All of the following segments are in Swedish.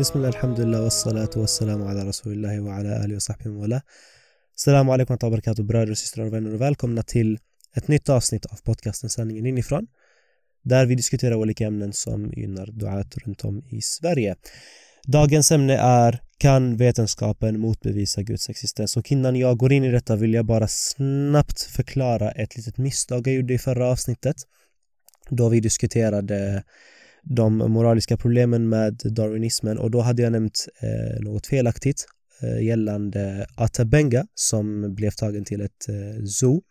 بسم الله الحمد لله والصلاة والسلام على رسول الله وعلى آله وصحبه وله. Assalamu alaikum wa barakatuh bröder och systrar och vänner och välkomna till ett nytt avsnitt av podcasten Sanningen inifrån där vi diskuterar olika ämnen som gynnar duat runt om i Sverige. Dagens ämne är Kan vetenskapen motbevisa Guds existens? Och innan jag går in i detta vill jag bara snabbt förklara ett litet misstag jag gjorde i förra avsnittet då vi diskuterade de moraliska problemen med darwinismen och då hade jag nämnt eh, något felaktigt eh, gällande Atabenga som blev tagen till ett eh, zoo.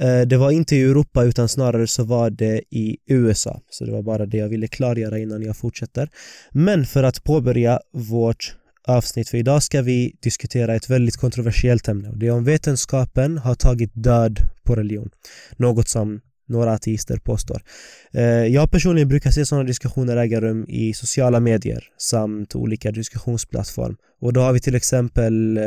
Eh, det var inte i Europa utan snarare så var det i USA. Så det var bara det jag ville klargöra innan jag fortsätter. Men för att påbörja vårt avsnitt för idag ska vi diskutera ett väldigt kontroversiellt ämne och det är om vetenskapen har tagit död på religion. Något som några ateister påstår. Eh, jag personligen brukar se sådana diskussioner äga rum i sociala medier samt olika diskussionsplattform. Och då har vi till exempel eh,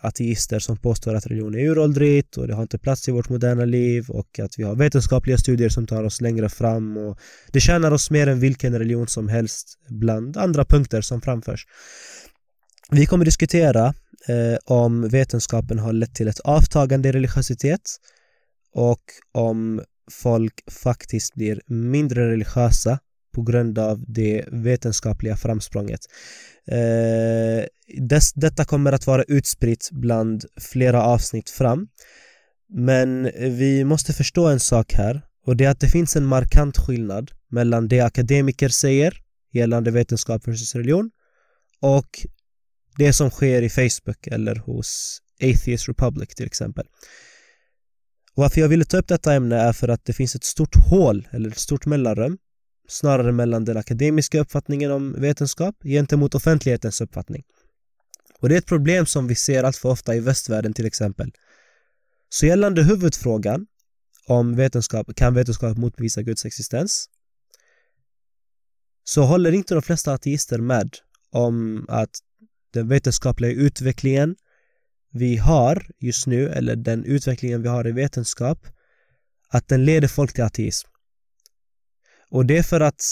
ateister som påstår att religion är uråldrigt och det har inte plats i vårt moderna liv och att vi har vetenskapliga studier som tar oss längre fram och det tjänar oss mer än vilken religion som helst bland andra punkter som framförs. Vi kommer diskutera eh, om vetenskapen har lett till ett avtagande i religiositet och om folk faktiskt blir mindre religiösa på grund av det vetenskapliga framsprånget. Eh, dess, detta kommer att vara utspritt bland flera avsnitt fram. Men vi måste förstå en sak här och det är att det finns en markant skillnad mellan det akademiker säger gällande vetenskap versus religion och det som sker i Facebook eller hos Atheist Republic till exempel. Och varför jag ville ta upp detta ämne är för att det finns ett stort hål, eller ett stort mellanrum snarare mellan den akademiska uppfattningen om vetenskap gentemot offentlighetens uppfattning. Och det är ett problem som vi ser allt för ofta i västvärlden till exempel. Så gällande huvudfrågan om vetenskap, kan vetenskap motbevisa Guds existens? Så håller inte de flesta ateister med om att den vetenskapliga utvecklingen vi har just nu, eller den utvecklingen vi har i vetenskap, att den leder folk till ateism. Och det är för att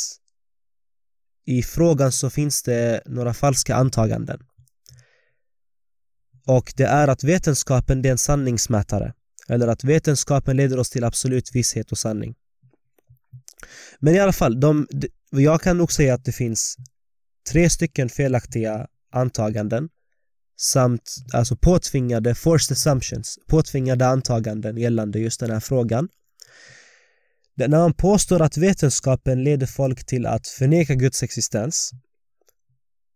i frågan så finns det några falska antaganden. Och det är att vetenskapen det är en sanningsmätare. Eller att vetenskapen leder oss till absolut visshet och sanning. Men i alla fall, de, jag kan nog säga att det finns tre stycken felaktiga antaganden samt alltså påtvingade forced assumptions, påtvingade antaganden gällande just den här frågan. När man påstår att vetenskapen leder folk till att förneka Guds existens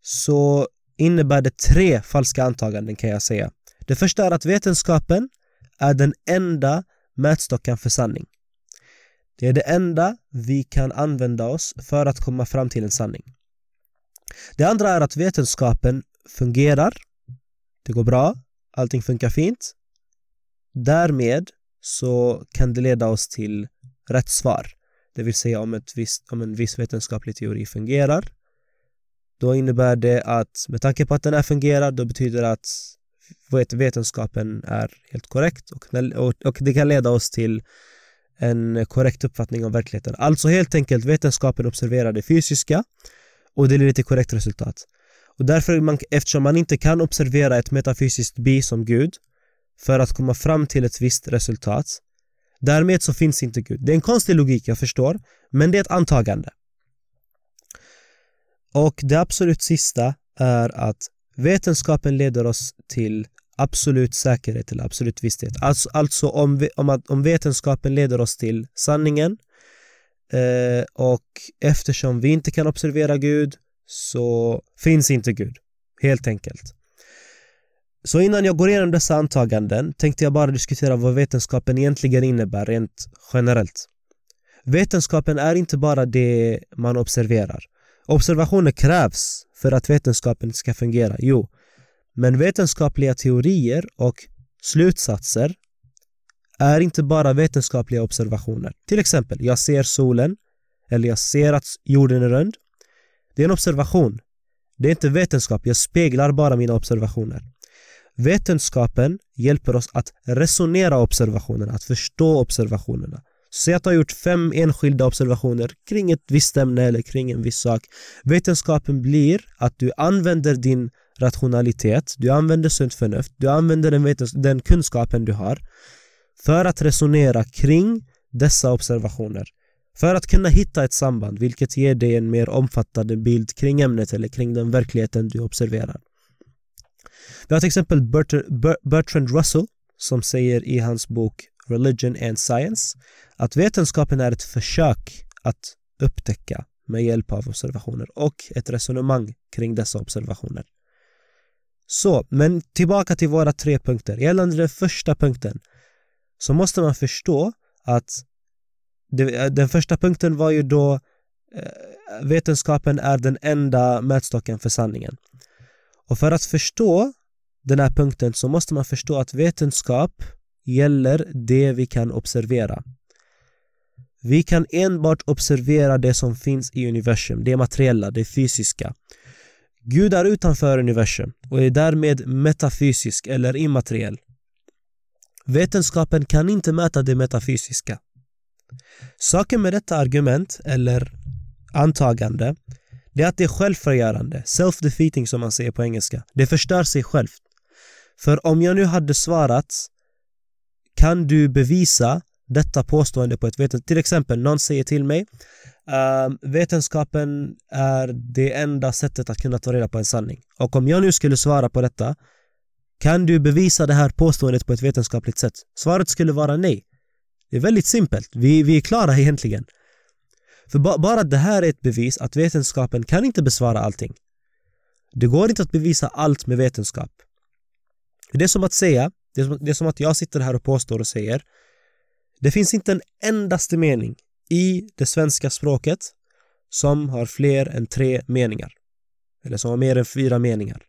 så innebär det tre falska antaganden kan jag säga. Det första är att vetenskapen är den enda mätstocken för sanning. Det är det enda vi kan använda oss för att komma fram till en sanning. Det andra är att vetenskapen fungerar det går bra, allting funkar fint. Därmed så kan det leda oss till rätt svar. Det vill säga om, ett visst, om en viss vetenskaplig teori fungerar då innebär det att med tanke på att den här fungerar då betyder det att vetenskapen är helt korrekt och, och det kan leda oss till en korrekt uppfattning av verkligheten. Alltså helt enkelt vetenskapen observerar det fysiska och det leder till korrekt resultat. Och därför, man, eftersom man inte kan observera ett metafysiskt bi som Gud för att komma fram till ett visst resultat Därmed så finns inte Gud. Det är en konstig logik, jag förstår, men det är ett antagande. Och det absolut sista är att vetenskapen leder oss till absolut säkerhet eller absolut visshet. Alltså, alltså om, om, om vetenskapen leder oss till sanningen eh, och eftersom vi inte kan observera Gud så finns inte Gud, helt enkelt. Så innan jag går igenom dessa antaganden tänkte jag bara diskutera vad vetenskapen egentligen innebär rent generellt. Vetenskapen är inte bara det man observerar. Observationer krävs för att vetenskapen ska fungera, jo. Men vetenskapliga teorier och slutsatser är inte bara vetenskapliga observationer. Till exempel, jag ser solen, eller jag ser att jorden är rund. Det är en observation. Det är inte vetenskap, jag speglar bara mina observationer. Vetenskapen hjälper oss att resonera observationerna, att förstå observationerna. Säg att du har gjort fem enskilda observationer kring ett visst ämne eller kring en viss sak. Vetenskapen blir att du använder din rationalitet, du använder sunt förnuft, du använder den, den kunskapen du har för att resonera kring dessa observationer. För att kunna hitta ett samband vilket ger dig en mer omfattande bild kring ämnet eller kring den verkligheten du observerar. Vi har till exempel Bertrand Russell som säger i hans bok Religion and Science att vetenskapen är ett försök att upptäcka med hjälp av observationer och ett resonemang kring dessa observationer. Så, men tillbaka till våra tre punkter. Gällande den första punkten så måste man förstå att Eh, den första punkten var ju då eh, vetenskapen är den enda mätstocken för sanningen. Och för att förstå den här punkten så måste man förstå att vetenskap gäller det vi kan observera. Vi kan enbart observera det som finns i universum, det materiella, det fysiska. Gud är utanför universum och är därmed metafysisk eller immateriell. Vetenskapen kan inte mäta det metafysiska. Saken med detta argument, eller antagande, det är att det är självförgörande, self-defeating som man säger på engelska. Det förstör sig självt. För om jag nu hade svarat kan du bevisa detta påstående på ett vetenskap? Till exempel, någon säger till mig uh, vetenskapen är det enda sättet att kunna ta reda på en sanning. Och om jag nu skulle svara på detta kan du bevisa det här påståendet på ett vetenskapligt sätt? Svaret skulle vara nej. Det är väldigt simpelt. Vi, vi är klara egentligen. För ba bara det här är ett bevis att vetenskapen kan inte besvara allting. Det går inte att bevisa allt med vetenskap. Det är som att säga, det är som, det är som att jag sitter här och påstår och säger det finns inte en endaste mening i det svenska språket som har fler än tre meningar. Eller som har mer än fyra meningar.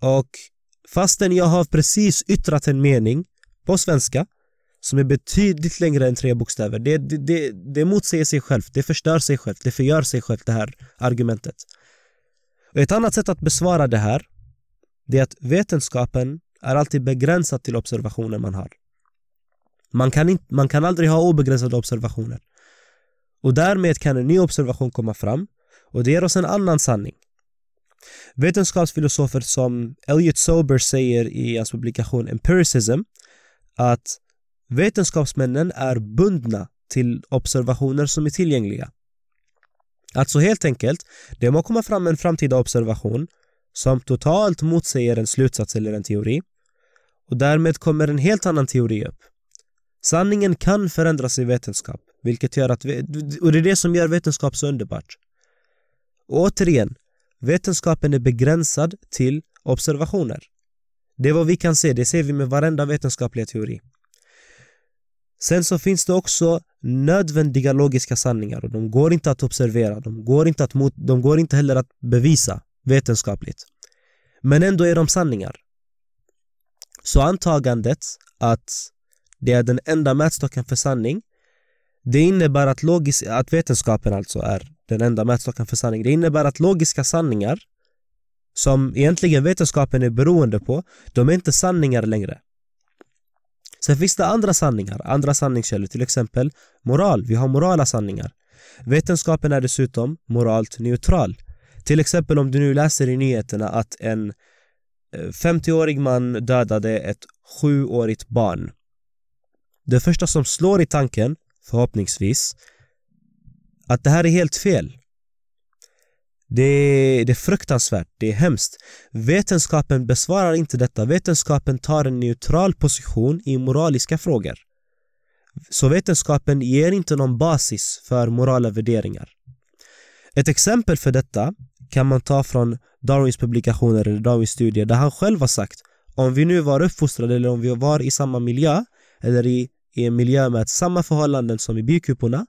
Och fastän jag har precis yttrat en mening på svenska som är betydligt längre än tre bokstäver. Det, det, det, det motsäger sig självt, det förstör sig självt, det förgör sig självt det här argumentet. Och ett annat sätt att besvara det här det är att vetenskapen är alltid begränsad till observationer man har. Man kan, inte, man kan aldrig ha obegränsade observationer. Och därmed kan en ny observation komma fram och det ger oss en annan sanning. Vetenskapsfilosofer som Elliot Sober säger i hans publikation Empiricism att vetenskapsmännen är bundna till observationer som är tillgängliga. Alltså helt enkelt, det må komma fram en framtida observation som totalt motsäger en slutsats eller en teori och därmed kommer en helt annan teori upp. Sanningen kan förändras i vetenskap, vilket gör att, och det är det som gör vetenskap så underbart. Och återigen, vetenskapen är begränsad till observationer. Det är vad vi kan se, det ser vi med varenda vetenskapliga teori. Sen så finns det också nödvändiga logiska sanningar och de går inte att observera, de går inte, att mot, de går inte heller att bevisa vetenskapligt. Men ändå är de sanningar. Så antagandet att det är den enda mätstocken för sanning det innebär att, logis, att vetenskapen alltså är den enda mätstocken för sanning. Det innebär att logiska sanningar som egentligen vetenskapen är beroende på, de är inte sanningar längre. Sen finns det andra sanningar, andra sanningskällor, till exempel moral. Vi har morala sanningar. Vetenskapen är dessutom moralt neutral. Till exempel om du nu läser i nyheterna att en eh, 50-årig man dödade ett sjuårigt barn. Det första som slår i tanken, förhoppningsvis, att det här är helt fel. Det är, det är fruktansvärt, det är hemskt. Vetenskapen besvarar inte detta. Vetenskapen tar en neutral position i moraliska frågor. Så vetenskapen ger inte någon basis för morala värderingar. Ett exempel för detta kan man ta från Darwins publikationer eller Darwins studier där han själv har sagt om vi nu var uppfostrade eller om vi var i samma miljö eller i, i en miljö med samma förhållanden som i bikuporna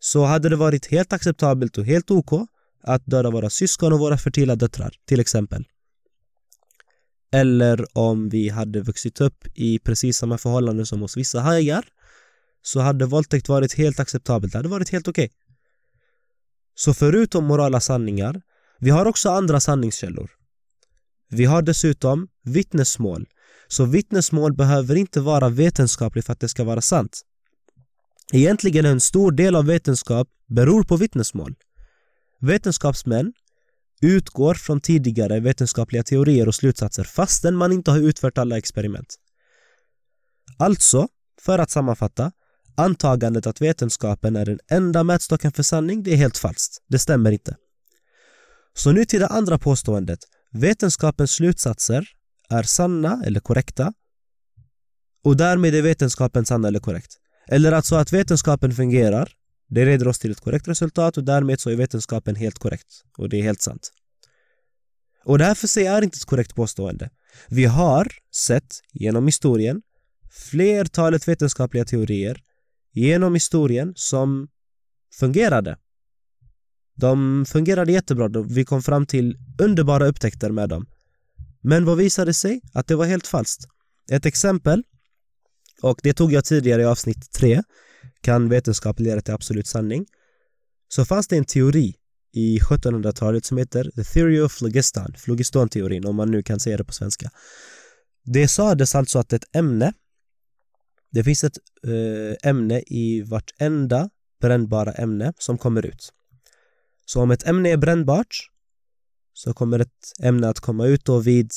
så hade det varit helt acceptabelt och helt OK att döda våra syskon och våra fertila döttrar till exempel. Eller om vi hade vuxit upp i precis samma förhållanden som hos vissa hajar så hade våldtäkt varit helt acceptabelt, det hade varit helt okej. Okay. Så förutom morala sanningar, vi har också andra sanningskällor. Vi har dessutom vittnesmål. Så vittnesmål behöver inte vara vetenskapligt för att det ska vara sant. Egentligen en stor del av vetenskap beror på vittnesmål. Vetenskapsmän utgår från tidigare vetenskapliga teorier och slutsatser fastän man inte har utfört alla experiment. Alltså, för att sammanfatta, antagandet att vetenskapen är den enda mätstocken för sanning, det är helt falskt. Det stämmer inte. Så nu till det andra påståendet. Vetenskapens slutsatser är sanna eller korrekta och därmed är vetenskapen sann eller korrekt. Eller alltså att vetenskapen fungerar, det leder oss till ett korrekt resultat och därmed så är vetenskapen helt korrekt. Och det är helt sant. Och det här för sig är inte ett korrekt påstående. Vi har sett genom historien flertalet vetenskapliga teorier genom historien som fungerade. De fungerade jättebra, vi kom fram till underbara upptäckter med dem. Men vad visade sig? Att det var helt falskt. Ett exempel, och det tog jag tidigare i avsnitt 3, kan vetenskap leda till absolut sanning? Så fanns det en teori i 1700-talet som heter The Theory of Phlogiston, phlogistonteorin om man nu kan säga det på svenska. Det sades alltså att ett ämne, det finns ett eh, ämne i vartenda brännbara ämne som kommer ut. Så om ett ämne är brännbart så kommer ett ämne att komma ut då vid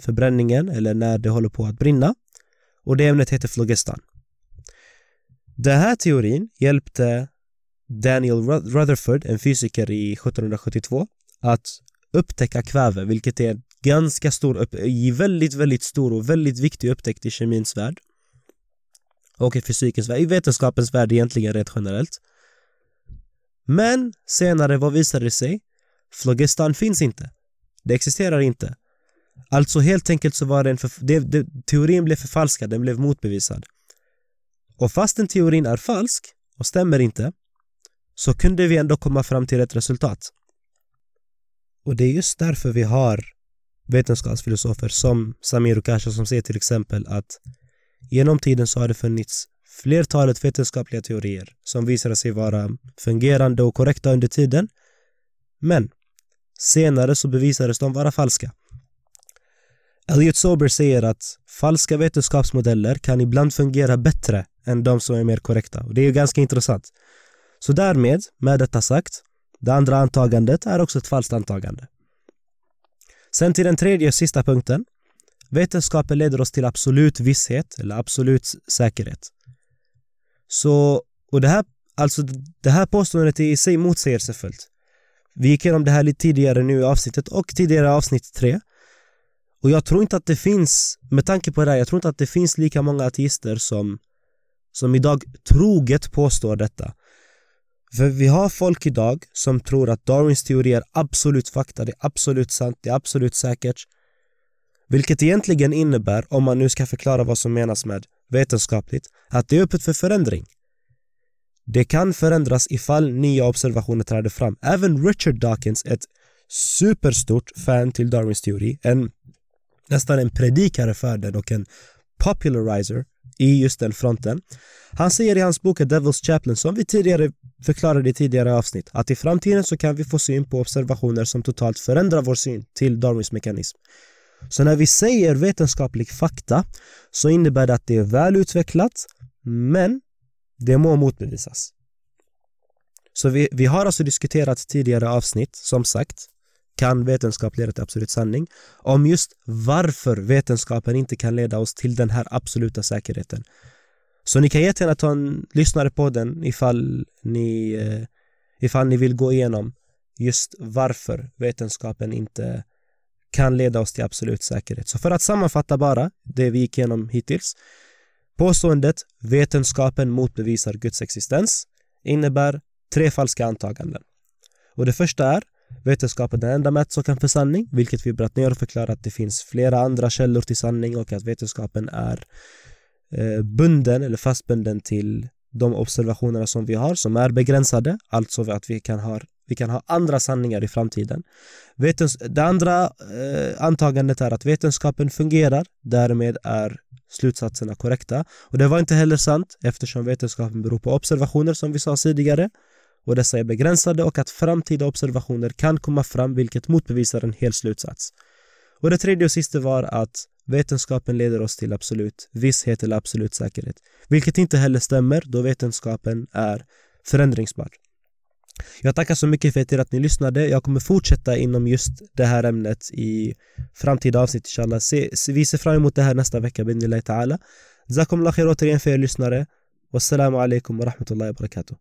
förbränningen eller när det håller på att brinna och det ämnet heter phlogiston. Den här teorin hjälpte Daniel Rutherford, en fysiker i 1772, att upptäcka kväve, vilket är en ganska stor, väldigt, väldigt stor och väldigt viktig upptäckt i kemins värld och i fysikens värld, i vetenskapens värld egentligen rent generellt. Men senare, vad visade det sig? Flogistan finns inte. Det existerar inte. Alltså helt enkelt så var det en det, det, teorin blev förfalskad, den blev motbevisad. Och fastän teorin är falsk och stämmer inte så kunde vi ändå komma fram till ett resultat. Och det är just därför vi har vetenskapsfilosofer som Samir Ukasha som säger till exempel att genom tiden så har det funnits flertalet vetenskapliga teorier som visade sig vara fungerande och korrekta under tiden men senare så bevisades de vara falska. Elliot Sober säger att falska vetenskapsmodeller kan ibland fungera bättre än de som är mer korrekta och det är ju ganska intressant. Så därmed, med detta sagt, det andra antagandet är också ett falskt antagande. Sen till den tredje och sista punkten. Vetenskapen leder oss till absolut visshet eller absolut säkerhet. Så, och det här, alltså det här påståendet är i sig motsägelsefullt. Vi gick igenom det här lite tidigare nu i avsnittet och tidigare i avsnitt tre. Och jag tror inte att det finns, med tanke på det här, jag tror inte att det finns lika många ateister som, som idag troget påstår detta. För vi har folk idag som tror att Darwins teori är absolut fakta, det är absolut sant, det är absolut säkert. Vilket egentligen innebär, om man nu ska förklara vad som menas med vetenskapligt, att det är öppet för förändring. Det kan förändras ifall nya observationer träder fram. Även Richard Dawkins, ett superstort fan till Darwins teori, en, nästan en predikare för den och en popularizer i just den fronten. Han säger i hans bok A Devil's Chaplain, som vi tidigare förklarade i tidigare avsnitt, att i framtiden så kan vi få syn på observationer som totalt förändrar vår syn till Darwins mekanism. Så när vi säger vetenskaplig fakta så innebär det att det är välutvecklat men det må motbevisas. Så vi, vi har alltså diskuterat tidigare avsnitt, som sagt, kan vetenskap leda till absolut sanning, om just varför vetenskapen inte kan leda oss till den här absoluta säkerheten. Så ni kan jättegärna ta en lyssnare på den ifall ni, eh, ifall ni vill gå igenom just varför vetenskapen inte kan leda oss till absolut säkerhet. Så för att sammanfatta bara det vi gick igenom hittills. Påståendet vetenskapen motbevisar Guds existens innebär tre falska antaganden. Och det första är vetenskapen är den enda mätsaken för sanning, vilket vi bröt ner och förklarat att det finns flera andra källor till sanning och att vetenskapen är eh, bunden eller fastbunden till de observationerna som vi har som är begränsade, alltså att vi kan ha, vi kan ha andra sanningar i framtiden. Vetens det andra eh, antagandet är att vetenskapen fungerar, därmed är slutsatserna korrekta. Och det var inte heller sant eftersom vetenskapen beror på observationer som vi sa tidigare och dessa är begränsade och att framtida observationer kan komma fram vilket motbevisar en hel slutsats. Och det tredje och sista var att vetenskapen leder oss till absolut visshet eller absolut säkerhet. Vilket inte heller stämmer då vetenskapen är förändringsbar. Jag tackar så mycket för att ni lyssnade. Jag kommer fortsätta inom just det här ämnet i framtida avsnitt inshallah. Vi ser fram emot det här nästa vecka, bin ta'ala. Jazakumullah khair återigen för er lyssnare. Wassalamu alaikum wa rahmatullahi wa barakatuh.